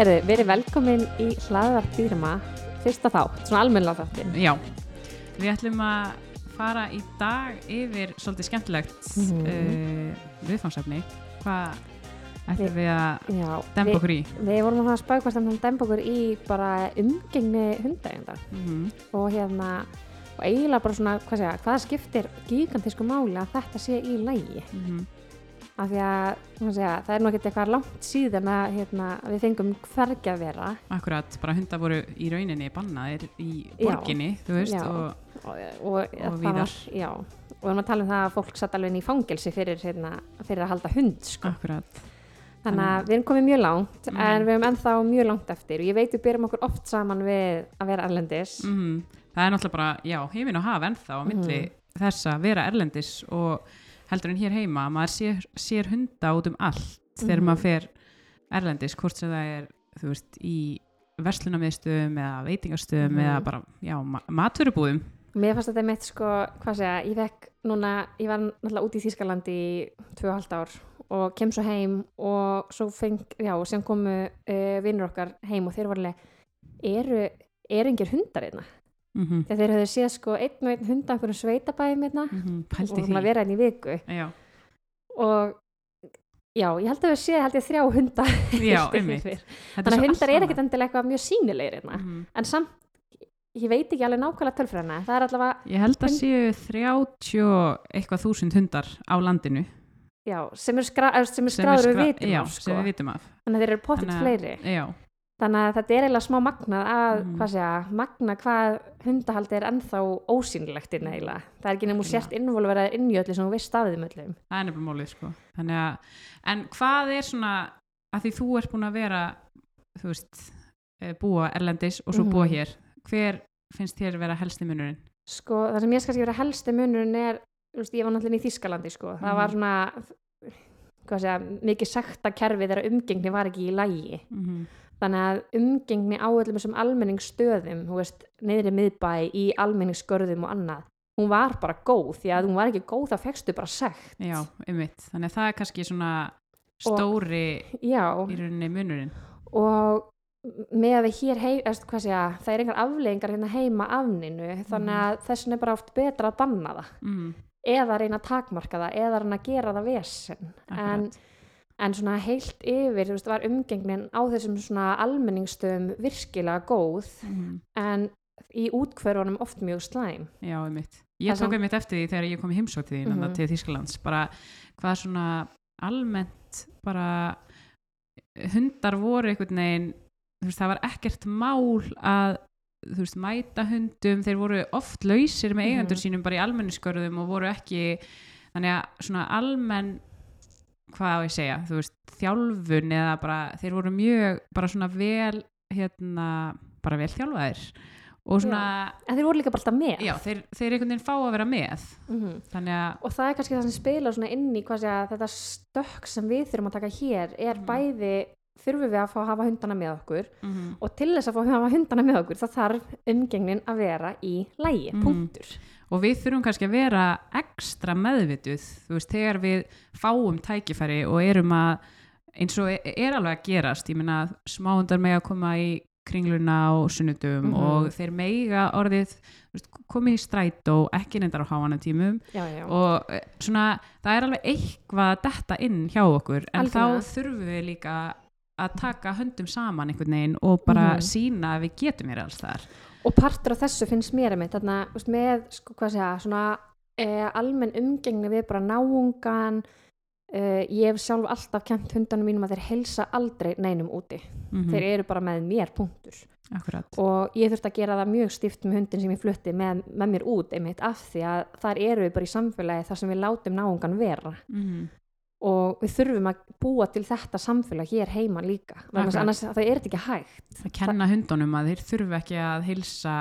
Herðu, verið velkomin í hlaðvarp dýrma, fyrsta þátt, svona almennilega þáttin. Já, við ætlum að fara í dag yfir svolítið skemmtilegt Mhm. uh, viðfangsefni. Hvað ætlum Við- að við, okkur í? við vorum að spæða hvort að dempa okkur í bara umgengni hundægenda Mm og hérna, og eiginlega bara svona, hvað segja, hvað skiptir gigantísku máli að þetta sé í lægi. -hmm. Af því að, segja, það er nú ekkert eitthvað langt síðan að hérna, við fengum hvergi að vera Akkurat, bara hundar voru í rauninni bannaðir í Já. borginni, þú veist, Já. og og, og, víðar. var, já, og við erum að tala um það að fólk satt alveg inn í fangelsi fyrir, hérna, fyrir að halda hund, sko. akkurat. Þannig að við erum komið mjög langt Mhm. en við erum ennþá mjög langt eftir og ég veit við byrjum okkur oft saman við að vera erlendis Mm Það er náttúrulega bara, já, heiminn og haf ennþá á milli Mhm. þess að vera erlendis og heldur en hér heima, maður sér, sér hunda út um allt þegar Mhm. maður fer erlendis, hvort sem það er, þú veist, í verslunarmiðstöðum eða veitingastöðum Mhm. eða bara, já, ma maturubúðum. Mér fannst þetta mitt sko, hvað segja, ég vekk núna, ég var náttúrulega út í Þýskalandi í tvö og halvt ár og kem svo heim og svo feng, já, og sem komu uh, vinnur okkar heim og þeir voru alveg, eru, eru engir hundar einna? Mm -hmm. Þegar þeir höfðu séð sko einn og einn hunda einhverjum sveitabæðum einna og Pælti svona því. vera einn í viku Já, og já, ég held að við séð held ég þrjá hunda já Þannig að hundar er ekkert endilega eitthvað mjög sínilegir hérna. annað. Mhm. En samt, ég veit ekki alveg nákvæmlega tölfræðina. Það er allavega, Ég held að séu 30 og eitthvað þúsund hundar á landinu já, sem er skráður við vitum af, sko. við vitum af. Þannig að þeir eru pottitt að- fleiri. Já, Þannig að þetta er eiginlega smá magnað að, Mhm. hvað segja, magna hvað hundahaldi er ennþá ósýnilegt inn eiginlega. Það er ekki nefnum sért innvolverað inn í öllu sem þú veist af þeim öllum. það er nefnilega mólið sko. Að, en hvað er svona að því þú ert búin að vera þú veist, eh, búa erlendis og svo búa Mhm. hér hver finnst þér vera helsti munurinn? Sko, það sem ég skal vera helsti munurinn er, veist, ég var náttúrulega í Þískalandi, sko. Það Mhm. var svona, hvað segja, mikið sakta kerfi þegar umgengni var ekki í lægi. Mm -hmm. Þannig að umgengni á öllum þessum almenningsstöðum, þú veist, niðri miðbæ, í almenningsgörðum og annað, hún var bara góð, því að hún var ekki góð, þá fegstu bara sekt. Já, einmitt. Þannig að það er kannski svona stóri Já, í rauninni munurinn. og með að hér heim, eða, hvað segja, það er einhver afleggingar hérna heima afninu, þannig Mhm. að þess vegna er bara oft betra að banna það, Mm, eða reyna að takmarka það, eða reyna að gera það vesen. En, akkurat. en svona heilt yfir, veist, var umgengnin á þessum svona almenningsstöðum virkilega góð, Mm, en í útkverfunum oft mjög slæm. já, einmitt. Ég tók einmitt eftir því þegar ég kom í heimsótt því mm Mhm. til Þýskalands, bara hvað svona almennt bara hundar voru einhvern veginn þú veist, það var ekkert mál að þú veist, mæta hundum þeir voru oft lausir með eigendur Mhm. sínum bara í almenniskörðum og voru ekki þannig að svona almenn hvað á ég segja, þú veist þjálfun eða bara, þeir voru mjög bara svona vel hérna, bara vel þjálfaðir og svona, En þeir voru líka bara alltaf með. já, þeir, þeir einhvern veginn fá að vera með Mhm. þannig að, Og það er kannski það sem spilar svona inn í hvað sé að þetta stökk sem við þurfum að taka hér er Mhm. bæði þurfum við að fá að hafa hundana með okkur mm og til þess að fá að hafa hundana með okkur þá þarf umgengnin að vera í lægi, Mhm. punktur. Og við þurfum kannski að vera ekstra meðvituð, veist, þegar við fáum tækifæri og erum að eins og er, er alveg að gerast ég meina, smáhundar með að koma í kringluna á sunnudum Mhm. og þeir meiga orðið komið í strætó, ekki neyndar á háana tímum Já, já. og eh, svona, það er alveg eitthvað að detta inn hjá okkur en Algjörlega. þá þurfum við líka að taka höndum saman einhvern veginn og bara Mhm. sína að við getum hér alls þar Og partur af þessu finnst mér einmitt, þarna, veist, með, sko, segja, svona eh, almenn umgengni við bara náungan, eh, ég hef sjálf alltaf kent hundanum mínum að þeir helsa aldrei neinum úti. mm Þeir eru bara með mér, punktur. akkurat Og ég þurfti að gera það mjög stíft með hundin sem ég flutti með, með mér út einmitt af því að þar eru við bara í samfélagi þar sem við látum náungan vera. mm Og við þurfum að búa til þetta samfélag hér heima líka. Að Akkurat. Annars það er þetta ekki hægt. að kenna hundunum að þeir þurfu ekki að hilsa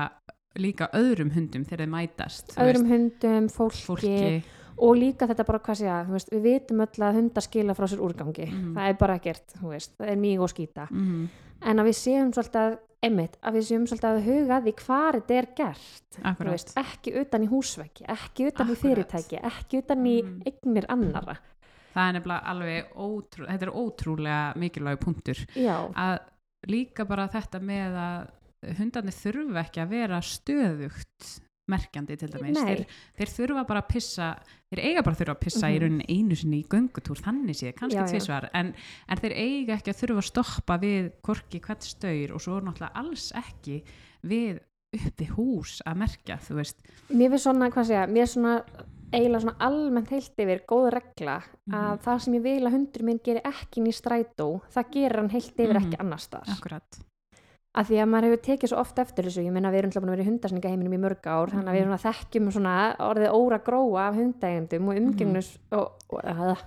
líka öðrum hundum þegar þeir mætast Öðrum veist, hundum, fólki, fólki og líka þetta bara hvað segja, þú veist, við vitum öll að hundar skila frá sér úrgangi, Mhm. það er bara ekkert veist, það er mjög skýta mm en að við séum svolítið að, einmitt að við séum svolítið að huga að því hvar þetta er gert ekki utan í húsveggi ekki utan í Akkurat. fyrirtæki, ekki utan í Mhm. eignir annara það er nefnilega alveg ótrú, þetta er ótrúlega mikilvæg punktur. Já, að líka bara þetta með að hundarnir þurfa ekki að vera stöðugt merkjandi til dæmis. Þeir, þeir þurfa bara að pissa þeir eiga bara að þurfa að pissa í Mhm. rauninni einu sinni í göngutúr þannig séð, kannski tvisvar. En, en þeir eiga ekki að þurfa að stoppa við korki hvert staur og svo náttúrulega alls ekki við uppi hús að merkja þú veist. Mér finnst svona, hvað segja, mér er svona eiginlega svona almennt heilt yfir góð regla að Mhm. það sem ég vil að hundur minn gerir ekki í strætó, það gerir hann heilt yfir Mhm. ekki annars þar. akkurat Af því að maður hefur tekið svo oft eftir þessu, ég meina við erum búin að vera í hundasningaheiminum í mörg ár, þannig að við Mhm. svona þekkjum svona orðið óra gróa af hundaeigendum og umgengnus og, og, og,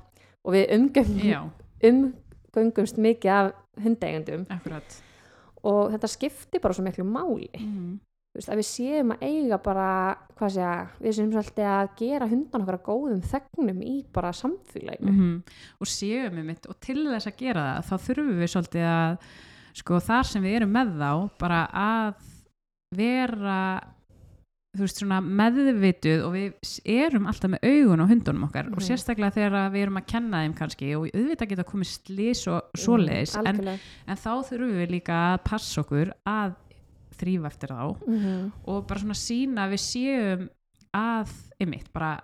og við umgöng, já, umgöngumst mikið af hundeigendum akkurat og þetta skiptir bara svo miklu máli. Mm. Veist, að við séum að eiga bara, hvað segja, við séum svolítið að gera hundan okkar að góðum þegnum í bara samfélaginu. -hmm. og séum við mitt og til þess að gera það þá þurfum við svolítið að sko þar sem við erum með þá bara að vera þú veist svona meðvituð og við erum alltaf með augun á hundunum okkar og Mhm. sérstaklega þegar að við erum að kenna þeim kannski og auðvitað geta komið slís og svoleiðis en, Algjörlega. en þá þurfum við líka að passa okkur að þrýfa eftir þá Mhm. og bara svona sína við séum að, einmitt, bara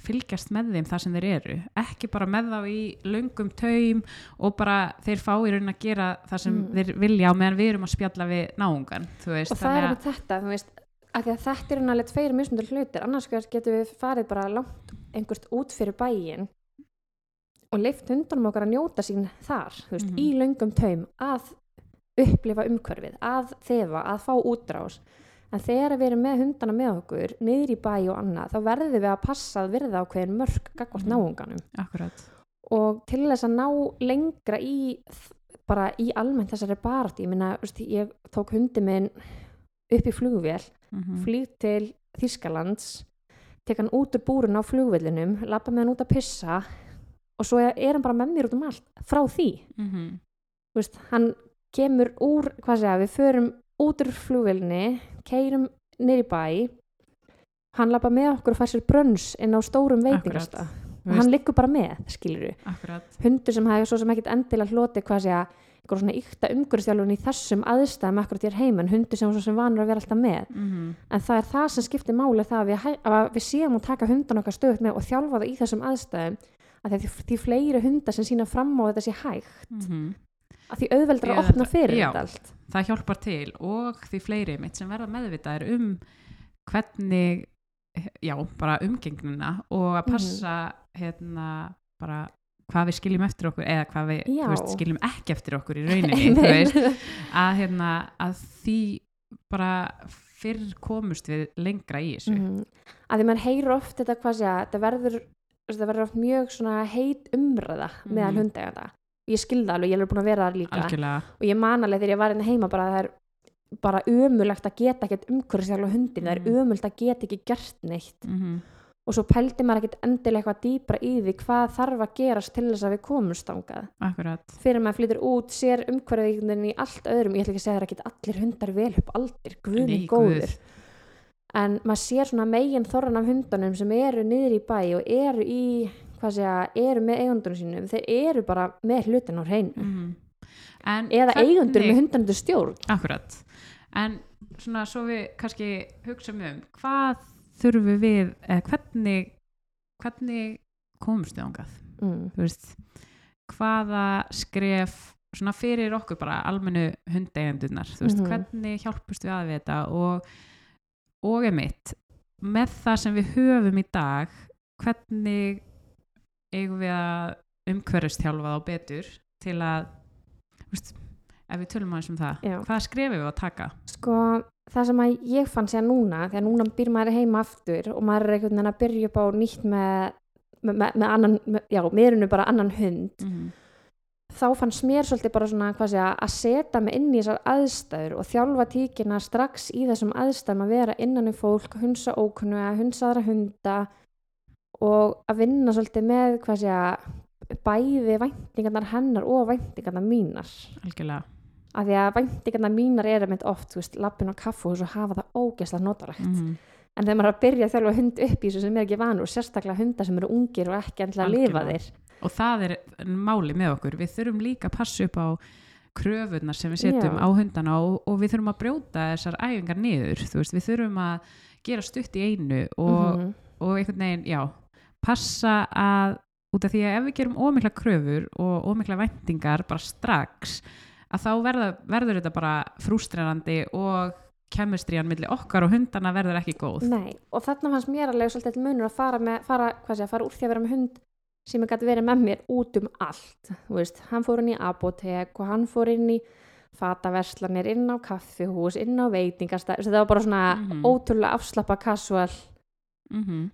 fylgjast með þeim það sem þeir eru ekki bara með þá í löngum taum og bara þeir fá í raunin að gera það sem Mm. þeir vilja á meðan við erum að spjalla við náungan veist, og það er með þetta, þú veist þetta er nálega tveir mismundur hlutir annars getum við farið bara langt einhvert út fyrir bæin og leift hundunum okkar að njóta sín þar, þú veist, Mhm. í löngum taum að upplifa umhverfið að þefa, að fá útrás. En þegar við erum með hundana með okkur niður í bæ og annað, þá verðum við að passa að virða ákveðin mörg gagvart Mhm. náunganum. Akkurat og til þess að ná lengra í bara í almennt þessari barátt ég minna, ég tók hundi minn upp í flugvél mm flýg til Þískalands tek hann út úr búrun á flugvellinum lappa með hann út að pissa og svo er hann bara með mér út um allt frá því, -hmm. Þú veist, hann kemur úr, hvað segja, við förum út úr flugvellinni, keirum í bæ. Hann lappa með okkur og fær sér brönns inn á stórum veitingasta og hann liggur bara með, skilur akkurat. Hundur sem hafi svo sem ekkit endilega hloti hvað sé að einhver svona ykta umhverfstjálfun í þessum aðstæðum akkurat hér heima en hundur sem svo sem vanur að vera alltaf með. Mm en það er það sem skiptir máli það að við, að við séum að taka hundan okkar stöðut með og þjálfa það í þessum aðstæðum að því, því fleiri hundar sem sína fram á þetta sé hægt -hmm. Að því auðveldar Því að opna fyrir já. þetta allt það hjálpar til og því fleiri mitt sem verða meðvitaðir um hvernig já, bara umgengnina og að Mhm. passa hérna bara hvað við skiljum eftir okkur eða hvað við veist, skiljum ekki eftir okkur í rauninni veist, að, hérna, að því bara fyrr komust við lengra í þessu Mhm. að því maður heyrir oft þetta hvað sé að þetta verður þetta verður oft mjög heit umræða meðal Mhm. hundeganda ég skil það alveg, ég er búin að vera þar líka. Algjörlega. Og ég man alveg þegar ég var hérna heima bara að það er bara ömulegt að geta ekkert umhverfisjálf hundin, það er Mhm. ömult að geta ekki gert neitt. Mm og svo pældi maður ekkert endilega eitthvað dýpra í því hvað þarf að gerast til þess að við komumst ángað akkurat. Fyrir maður flytur út, sér umhverfið í allt öðrum, ég ætla ekki að segja það er ekkert allir hundar vel upp aldir, guðni góður. En maður sér svona megin þorran af hundunum sem eru niður í bæ og eru í, hvað segja, eru með eigundunum sínum, þeir eru bara með hlutin á hreinu, mm en eða eigundur hvernig- með hundanundur stjórn Akkurat. En svona svo við kannski hugsa um hvað þurfum við, eða hvernig, hvernig komumst við ángað? mm. Þú veist, hvaða skref svona fyrir okkur bara almennu hundeigendunar, þú veist, Mhm. hvernig hjálpust við að við þetta og, og emitt, með það sem við höfum í dag, hvernig eigum við að umhverfistjálfa þá betur til að, veist, ef við tölum aðeins um það, Já. hvaða skrefum við að taka? sko, það sem að ég fann sér núna þegar núna býr maður heima aftur og maður er einhvern veginn að byrja upp á nýtt með, með, með, með annan já, nú bara annan hund Mm -hmm. þá fannst mér svolítið bara svona hvað sé að setja mig inn í þessar aðstæður og þjálfa tíkina strax í þessum aðstæðum að vera innan um fólk, hunsa ókunnu hunsa aðra hunda og að vinna svolítið með hvað sé að bæði væntingarnar hennar og væntingarnar mínar Algjörlega. af því að væntingarnar mínar er einmitt oft, þú veist, lappin á kaffu og hafa það ógeðslega notalegt Mm en þegar maður er að byrja að þjálfa hund upp í þessu sem er ekki vanur, sérstaklega hunda sem eru ungir og ekki endilega að lifa þeir Og það er máli með okkur. Við þurfum líka að passa upp á kröfunar sem við setjum Já. á hundana og, og við þurfum að brjóta þessar æfingar niður þú veist, við þurfum að gera stutt í einu og, Mhm. og einhvern veginn, já passa að, út af því að ef við gerum ómikla kröfur og ómikla væntingar bara strax að þá verða, verður þetta bara frústrerandi og kemistrían milli okkar og hundana verður ekki góð. Nei, og þarna fannst mér alveg svolítið munur að fara, með, fara, sé, að fara úr því að vera með hund sem gæti verið með mér út um allt veist, hann fór inn í apotek og hann fór inn í fataverslanir inn á kaffihús, inn á veitingastæð þetta var bara svona Mhm. ótrúlega afslappa casual mm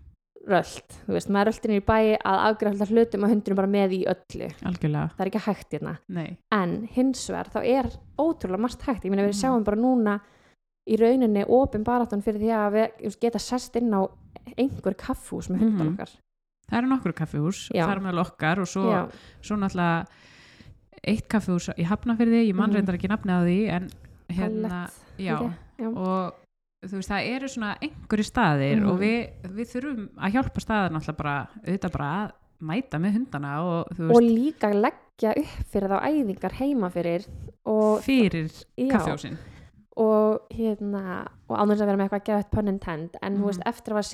rölt, þú veist, maður röltin í bæi að afgræfla hlutum og hundurinn bara með í öllu. Algjörlega, það er ekki hægt hérna. Nei. En hins vegar þá er ótrúlega margt hægt, ég meina við Mhm. sjáum bara núna í rauninni opin baráttan fyrir því að við geta sest inn á einhver kaffús með hundan Mhm. okkar. Það eru nokkur það er meðal okkar og svo, svo náttúrulega eitt kaffihús í Hafnafyrði, ég man Mhm. reyndar ekki nafnið á því en hérna, já, já. og veist, það eru svona einhverju staðir Mhm. og við, við þurfum að hjálpa staðar náttúrulega bara, auðvitað bara að mæta með hundana og þú og líka leggja upp fyrir þá æfingar heima fyrir og, fyrir já, kaffihúsin og hérna og ánum að vera með eitthvað gett pun intent en þú Mhm. veist, eftir að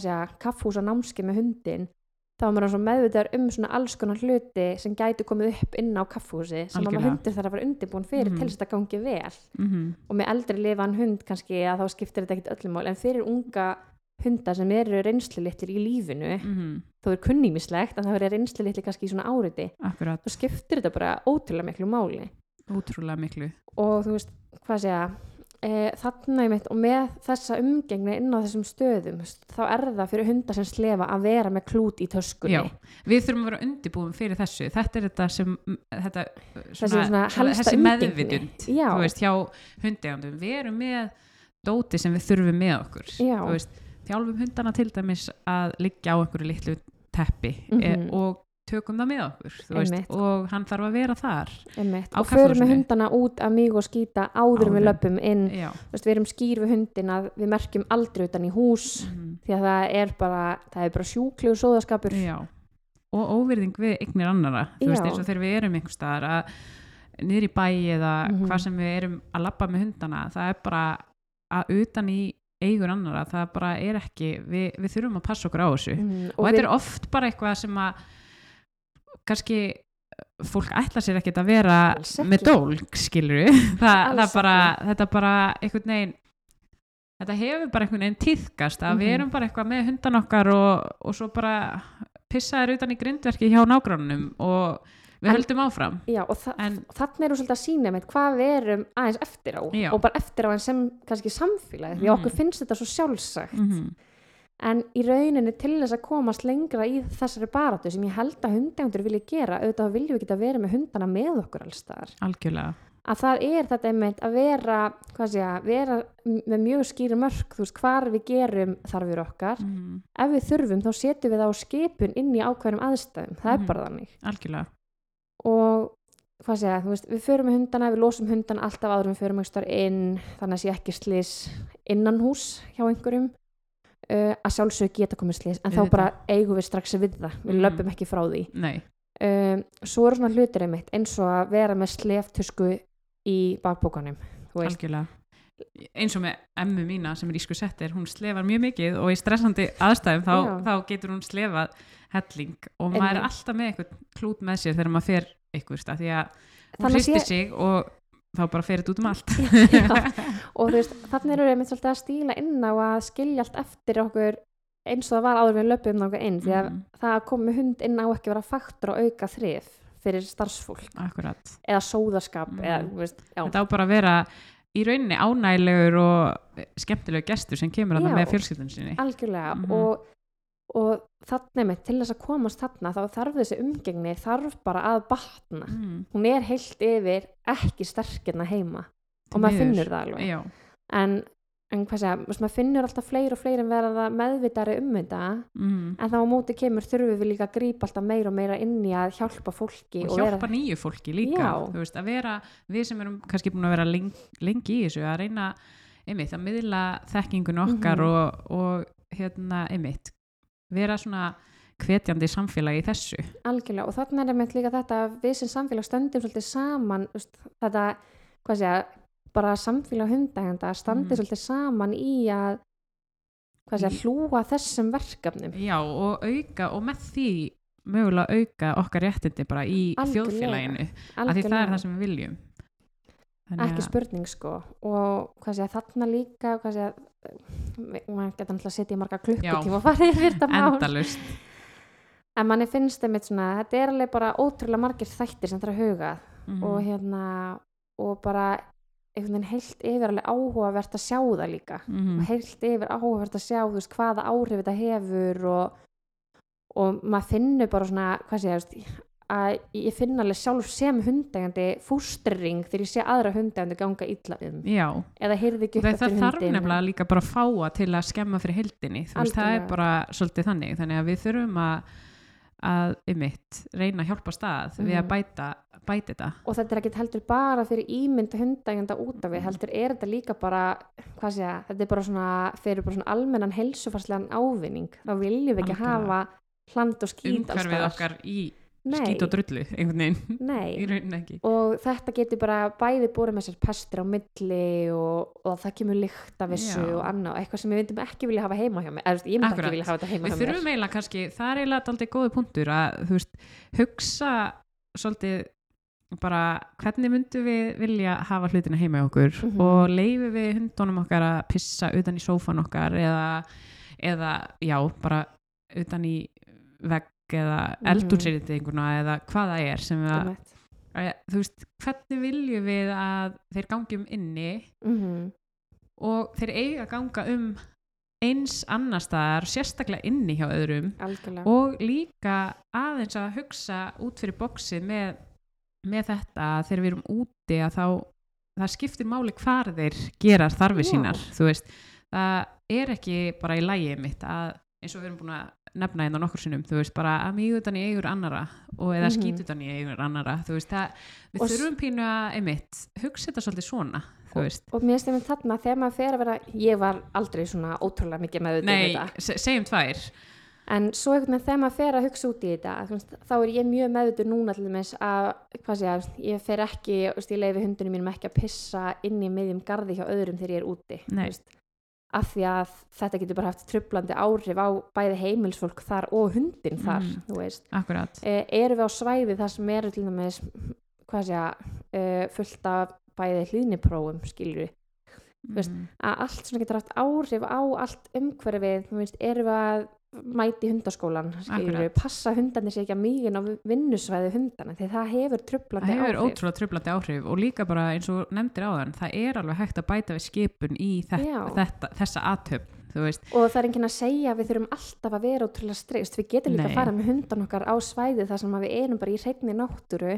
sé, kaffús og námski með hundin þá er maður svo meðvitaður um svona alls konar hluti sem gætu komið upp inn á kaffúsi sem maður hundur þarf að vera undirbúin fyrir Mhm. til þess að þetta gangi vel. Mm og með eldri lifan hund kannski að þá skiptir þetta ekkit öllum mál en fyrir unga hunda sem eru reynslu litlir í lífinu -hmm. þó er kunnýmislegt en það verður reynslu litlir kannski í svona áriti akkurat, þá skiptir þetta bara ótrúlega miklu máli. Ótrúlega miklu. Og þú veist, hvað segja e, þarna ég mitt og með þessa umgengni inn á þessum stöðum þá er það fyrir hundar sem slefa að vera með klút í töskunni Já, við þurfum að vera undirbúin fyrir þessu þetta er þetta sem þetta, Þessi svona helsta þessi meðvitund Já. þú veist, hjá hundegandum við erum með dóti sem við þurfum með okkur Já. Þú veist, þjálfum hundana til dæmis að liggja á einhverju litlu teppi Mhm. e, og tökum það með okkur veist, og hann þarf að vera þar og förum með hundana út að mig og skýta áður við Áður. löpum inn. Veist, við erum skýr við hundin að við merkjum aldrei utan í hús mhm, því að það er bara, bara sjúklegu sóðaskapur. Já. Og óvirðing við eignir annara þú veist Já. eins og þegar við erum einhver staðar að niður í bæ eða Mhm. hvað sem við erum að labba með hundana það er bara að utan í eigur annara, það bara er ekki við, við þurfum að passa okkur á þessu. Mm, og, þetta er oft bara eitthvað sem að kannski fólk ætla sér ekkert að vera með dólg, skilur við það, það bara, þetta bara einhvern veginn þetta hefur bara einhvern veginn tíðkast að við Mhm. erum bara eitthvað með hundan okkar og, og svo bara pissaður utan í grindverki hjá nágrannum og við En- höldum áfram. Já, og þa En- þannig eru svolítið að sína með hvað við erum aðeins eftir á Já. og bara eftir á en sem kannski samfélagi því að Mhm. okkur finnst þetta svo sjálfsagt. Mm en í rauninni til þess að komast lengra í þessari baráttu sem ég held að hundegundur vilja gera auðvitað viljum við geta verið með hundana með okkur alls staðar. Algjörlega. Að það er þetta einmitt að vera hvað sé ég, vera með mjög skýri mörk þú veist, hvar við gerum þarfir okkar. Mm ef við þurfum þá setjum við á skipun inn í ákveðnum aðstæðum, það Mhm. er bara þannig. Algjörlega. Og hvað segja, þú veist, við förum með hundana við losum hundana alltaf áður en við förum einhverstaðar inn þannig að sé ekki slis innan hús hjá einhverjum uh, að sjálfsög geta komið slis en þá Auðvitað. bara eigum við strax við það. Við Mhm. löpum ekki frá því. Um, svo eru svona hlutir einmitt eins og að vera með sleftusku í bakbókanum eins og með emmu mína sem er ísku settir hún slefar mjög mikið og í stressandi aðstæðum þá, þá getur hún slefað helling og maður er alltaf með eitthvað klút með sér þegar maður fer eitthvað því að hún hristir sig og þá bara fer þetta út um allt. Og þú veist, þannig eru við einmitt svolítið að stíla inn á að skilja allt eftir okkur eins og það var áður við löpum náttúrulega inn því að Mhm. það að koma hund inn á ekki vera faktur og auka þrif fyrir starfsfólk. Akkurat. Eða sóðaskap Mhm. eða, veist, þetta á bara að vera í rauninni ánægilegur og skemmtilegur gestur sem kemur að það með fjölskyldun sinni. Algjörlega Mhm. og, og þannig með til þess að komast þarna þá þarf þessi umgengni þarf bara að batna. Mm, hún er heilt yfir ekki sterkirna heima. Og maður finnur það alveg. Já, en, en hvað segja, maður finnur alltaf fleiri og fleiri en verða meðvitari um þetta. Mm. en þá á móti kemur þurfum við líka að grípa alltaf meira og meira inn í að hjálpa fólki og hjálpa nýju fólki líka veist, að vera, við sem erum kannski búin að vera lengi, lengi í þessu að reyna einmitt, að miðla þekkingun okkar Mhm. og, og hérna einmitt vera svona hvetjandi samfélagi í þessu algjörlega og þarna er einmitt líka þetta að við sem samfélag stöndum svolítið saman þetta, hvað segja bara samfélag hundæganda standi Mhm. svolítið saman í að hvað segja, Í- hlúa þessum verkefnum Já, og auka og með því mögulega auka okkar réttindi bara í Algjörlega. þjóðfélaginu af því það er það sem við viljum Þannig ekki að- spurning sko. Og hvað segja, þarna líka hvað segja, maður geta náttúrulega að setja í marga klukkutíma og fara yfir þetta mál. En manni finnst þeim svona, þetta er alveg bara ótrúlega margir þættir sem það er að huga Mhm. og hérna og bara einhvern veginn heilt yfir alveg áhugavert að sjá það líka. Mhm. og heilt yfir áhugavert að sjá þú veist, hvaða áhrif þetta hefur og, og maður finnur bara svona hvað sé ég, að ég finn alveg sjálf sem hundegandi fústring þegar ég sé aðra hundegandi ganga illa um. Já, eða heyrði ekki upp það, það þarf nefnilega líka bara að fáa til að skemma fyrir heldinni, þú veist, það er bara svolítið þannig, þannig að við þurfum að að ymitt, reyna að hjálpa stað við að Mhm. bæta, bæta þetta. Og þetta er ekki heldur bara fyrir ímynd hundægjanda út af við, heldur er þetta líka bara hvað sé ég, þetta er bara svona fyrir bara svona almennan helsufarslegan ávinning. Þá viljum við ekki Algjörlega. hafa hland og skít umhverfið okkar í skít og drullu einhvern veginn, nei. í rauninni ekki og þetta getur bara bæði búið með sér pestir á milli og, og það kemur lykt af þessu Já. og annað, eitthvað sem við vindum ekki vilja hafa heima hjá mér, eða ég myndi Akkurat. ekki vilja hafa þetta heima við hjá mér þurfum eiginlega kannski, það er eiginlega aldrei góði punktur að þú veist, hugsa svolítið bara hvernig myndum við vilja hafa hlutina heima hjá okkur Mhm. og leifi við hundunum okkar að pissa utan í sófan okkar eða, eða já, bara utan í vegg eða Mhm. eldúrsýrðinguna eða hvað það er sem að, að þú veist, hvernig viljum við að þeir gangi um inni Mhm. og þeir eiga að ganga um eins annar staðar, sérstaklega inni hjá öðrum algjörlega og líka aðeins að hugsa út fyrir bóksið með, með þetta að þegar við erum úti að þá það skiptir máli hvar þeir gera þarfi Já. sínar þú veist, það er ekki bara í lægi mitt að eins og við erum búin að nefna hérna nokkur sinnum, þú veist, bara að mjög utan í eigur annara og eða Mhm. skít utan í eigur annara, þú veist, það við Og þurfum pínu að, einmitt, hugsa þetta svolítið svona, þú veist. og mér stefnum þarna þegar maður fer að vera ég var aldrei svona ótrúlega mikið með Nei, þetta. se- segjum tvær. En svo einhvern veginn þegar maður fer að hugsa út í þetta veist, þá er ég mjög meðutur núna til dæmis að hvað sé ég, ég fer ekki veist, ég leifi hundunum mínum ekki að pissa inn í miðjum garði hjá öðrum þegar ég er úti af því að þetta getur bara haft trublandi áhrif á bæði heimilsfólk þar og hundin þar Mhm. þú veist e, erum við á svæði þar sem eru til dæmis hvað sé ég, e, fullt af bæði hlýðniprófum veist, Mm. að allt svona getur haft áhrif á allt umhverfið, þú veist, erum við að mæti hundaskólan skilur passa hundarnir sér ekki að mýgin á vinnusvæði hundana, því það hefur það trublandi hefur áhrif. ótrúlega tröflandi áhrif og líka bara eins og nefndir áðan það er alveg hægt að bæta við skipun í þetta, þetta, þessa aðtöfn og það er enginn að segja að við þurfum alltaf að vera ótrúlega streyst, við getum líka Nei. að fara með hundan okkar á svæði þar sem við erum bara í hreinni náttúru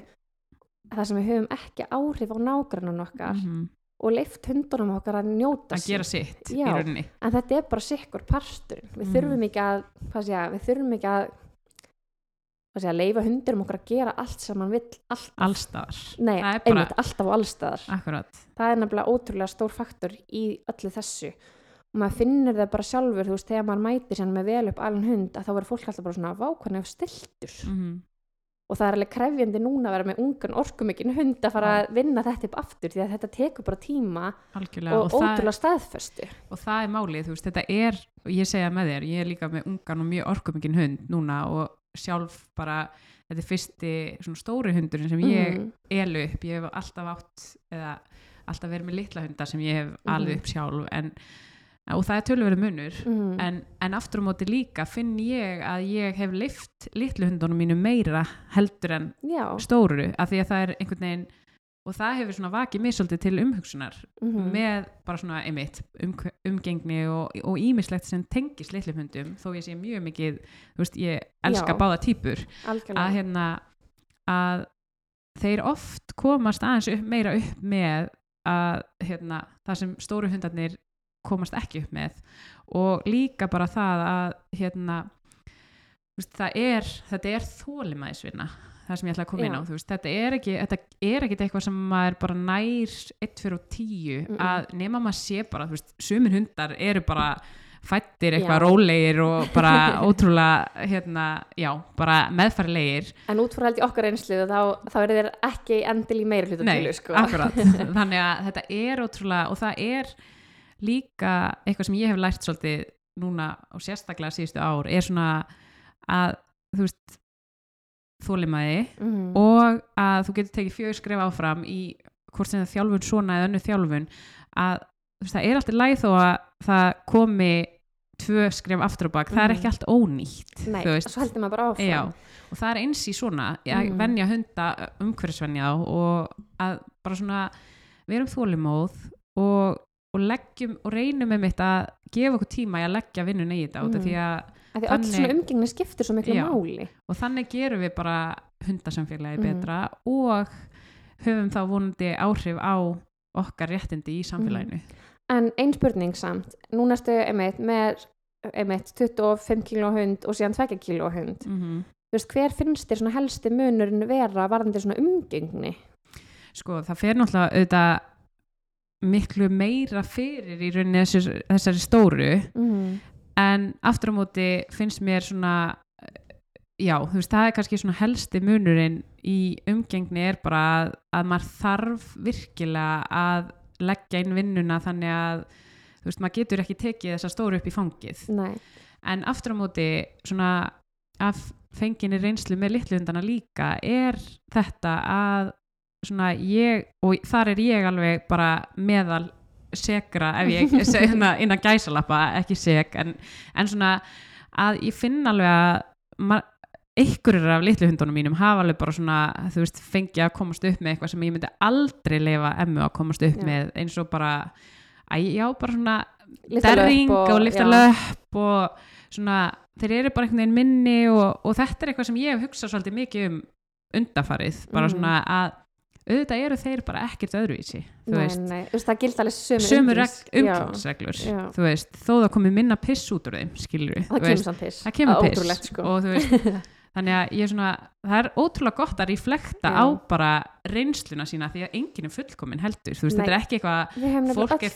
þar sem við höfum ekki áhrif á nágrannan okkar. Mhm, og leift hundunum okkar að njóta að gera sitt í Já. rauninni. en þetta er bara sikkur parturinn. Við Mhm. þurfum ekki að sé við þurfum ekki að sé leifa hundurum okkar að gera allt sem hann vill alltaf, allstaðar, nei, bara- einmitt, alltaf og allstaðar. Akkurat. Það er nefnilega ótrúlega stór faktor í öllu þessu. Og maður finnur það bara sjálfur þú veist, þegar maður mætir sér með vel upp alveg hund að þá verður fólk alltaf bara svona vákvæðan ef stiltur. Mm og það er alveg krefjandi núna að vera með ungan orkumikinn hund að fara að vinna þetta upp aftur því að þetta tekur bara tíma algjörlega og, og, ótrúlega staðföstu og það er málið, þú veist, þetta er og ég segja með þér, ég er líka með ungan og mjög orkumikinn hund núna og sjálf bara, þetta er fyrsti svona stóri hundurinn sem ég Mhm. elu upp, ég hef alltaf átt eða alltaf verið með litla hundar sem ég hef alveg Mhm. upp sjálf en, og það er tölverið munur Mhm. en, en aftur á móti líka finn ég að ég hef lift litlu hundunum mínu meira heldur en já, stóru af því að það er einhvern veginn og það hefur svona vakið mér svolítið til umhugsunar mhm. með bara svona einmitt um, umgengni og, og ímislegt sem tengist litlu hundum þó ég sé mjög mikið, þú veist, ég elska Já. báða algjörlega að hérna að þeir oft komast aðeins upp, meira upp með að hérna, það sem stóru hundarnir komast ekki upp með og líka bara það að hérna veist, það er, þetta er þólimæðisvinna það sem ég ætla að koma inn á veist, þetta er ekki þetta er ekki eitthvað sem maður bara nær 1 fyrir 10 Mm-mm. að nema maður sé bara sumir hundar eru bara fættir eitthvað Já. rólegir og bara ótrúlega hérna, já, bara meðfærilegir en út frá held ég okkar einslu þá, þá er þeir ekki endil í meira hluta Nei, til sko. akkurat þannig að þetta er ótrúlega og það er líka eitthvað sem ég hef lært svolítið núna og sérstaklega síðustu ár er svona að þú veist þólimaði mm. og að þú getur tekið fjögur skref áfram í hvort sem það þjálfun svona eða önnu þjálfun að veist, það er alltaf læð þó að það komi tvö skref aftur og bak, það er Mhm. ekki allt ónýtt Nei, svo heldur maður bara áfram Já, og það er eins í svona að Mhm. venja hunda umhverfisvenja þá og að bara svona við erum þólimóð og, og leggjum og reynum með mitt að gefa okkur tíma í að leggja vinnun í þetta mm. Því að Þannig- svona umgengni skiptir svo miklu Já. máli og þannig gerum við bara hundasamfélagi Mhm. betra og höfum þá vonandi áhrif á okkar réttindi í samfélaginu En ein spurning samt, núna ertu einmitt með einmitt 25 kíló hund og síðan 2 kíló hund. mm Þú veist, hver finnst þér helsti munurinn vera varðandi svona umgengni? sko það fer náttúrulega auðvitað miklu meira fyrir í rauninni þessari, þessari stóru. Mm. en aftur á móti finnst mér svona já, þú veist, það er kannski svona helsti munurinn í umgengni er bara að, að maður þarf virkilega að leggja inn vinnuna þannig að þú veist, maður getur ekki tekið þessa stóru upp í fangið. Nei, en aftur á móti svona af fenginni reynslu með litlundana líka er þetta að svona ég og þar er ég alveg bara meðal sekra ef ég hérna innan gæsalappa ekki sek en, en svona að ég finn alveg að einhverjir af litlu hundunum mínum hafa alveg bara svona þú veist fengið að komast upp með eitthvað sem ég myndi aldrei leifa emmu að komast upp Já. með eins og bara að já bara svona derring og, lifta já. löpp og svona, þeir eru bara einhvern veginn minni og, og þetta er eitthvað sem ég hef hugsað svolítið mikið um undafarið bara Mhm. svona að auðvitað eru þeir bara ekkert öðruvísi þú nei, veist, nei, þú veist, það gildi alveg sömu sömu umgengs- já, umgangsreglur já. þú veist, þó það komi minna piss út úr þeim skilur við, Það kemur piss. Það kemur piss sko. og þú veist þannig að ég er svona, það er ótrúlega gott að reflekta á bara reynsluna sína því að enginn er fullkomin heldur þú veist, Nei. þetta er ekki eitthvað fólk er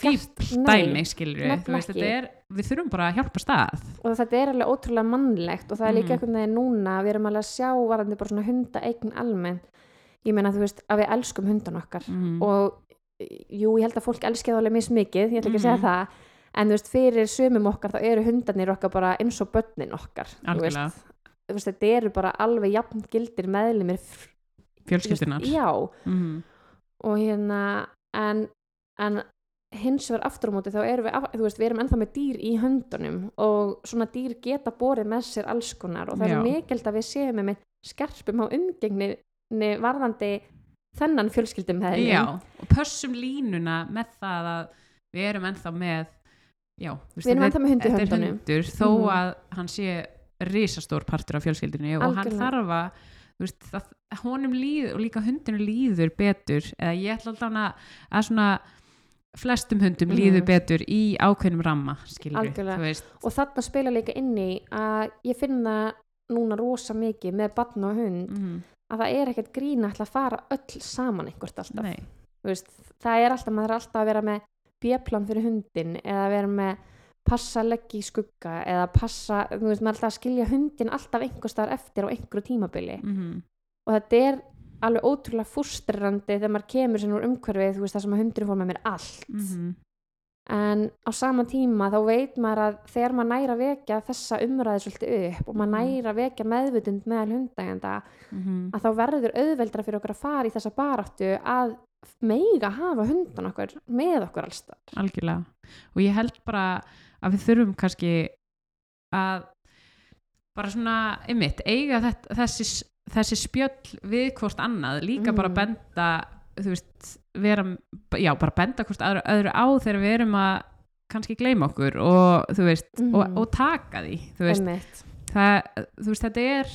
Nei, dæmi skilur við, þú veist, þetta er við þurfum bara að hjálpa stað og þetta er alveg ótrúlega mannlegt og það er líka Mhm. Ég meina þú veist að við elskum hundan okkar mm. og jú ég held að fólk elski það alveg mismikið, ég ætla ekki að segja Mhm. það en þú veist fyrir sumum okkar þá eru hundarnir okkar bara eins og börnin okkar algjörlega, þú veist þetta eru bara alveg jafn gildir meðlimir f- þú veist, fjölskyldunar já mm. og hérna en, en hins vegar aftur á móti þá erum við, þú veist, við erum ennþá með dýr í höndunum og svona dýr geta borið með sér alls konar og það Já. er mikilvægt að við séum með skerpum á umgengni varðandi þennan fjölskyldum já, og pössum línuna með það að við erum ennþá með já, Við erum ennþá með hund í þetta er höndunum. hundur, þó Mhm. að hann sé risastór partur af fjölskyldunni og hann Algjörlega. þarf að þú veist, það, honum líður og líka hundinu líður betur eða ég ætla alltaf að, að svona flestum hundum Mhm. líður betur í ákveðnum ramma og þarna spila líka inn í að ég finna núna rosa mikið með barn og hund mm, að það er ekkert grína að fara öll saman einhvert alltaf. Veist, það er alltaf, maður er alltaf að vera með bjöplan fyrir hundin eða vera með passa leggja í skugga eða passa, þú veist, maður er alltaf að skilja hundin alltaf einhver staðar eftir á einhverju tímabili. Mm, og þetta er alveg ótrúlega fústrandi þegar maður kemur sér úr umhverfið, þú veist, það sem að hundurinn fór með mér allt. Mm, en á sama tíma þá veit maður að þegar maður næra vekja þessa umræði svolítið upp og maður Mhm. næra vekja meðvutund meðal hundægenda mm, að þá verður auðveldra fyrir okkur að fara í þessa baráttu að meiga hafa hundan okkur með okkur allstað algjörlega og ég held bara að við þurfum kannski að bara svona, einmitt, eiga þetta, þessi, þessi spjöll við hvort annað, líka bara Mhm. benda þú veist, vera já, bara benda hvort öðru, öðru á þegar við erum að kannski gleyma okkur og þú veist, og, Mhm. og taka því þú veist, það, þú veist, þetta er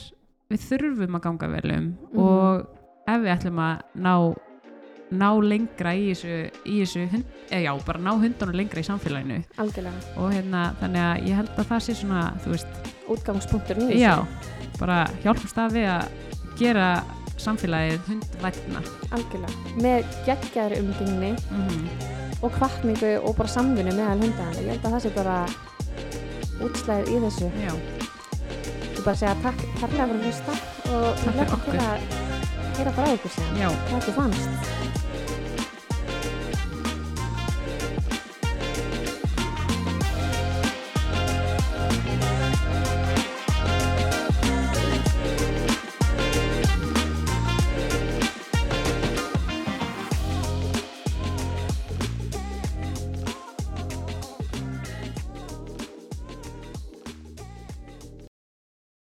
við þurfum að ganga vel um Mhm. og ef við ætlum að ná ná lengra í þessu, í þessu hund, eða já, bara ná hundunum lengra í samfélaginu. Algjörlega. Og hérna, þannig að ég held að það sé svona, þú veist, útgangspunktur já bara hjálpast að við að gera samfélagið hundvætna algjörlega. Með geggjaðri umgengni mm og kvartningu og bara samvinnu meðal hundægenda ég held að það sé bara útslæðið í þessu. Já, ég bara segja takk kærlega fyrir að hlusta og Takk fyrir okkur. að heyra bara ykkur sem hvað þið fannst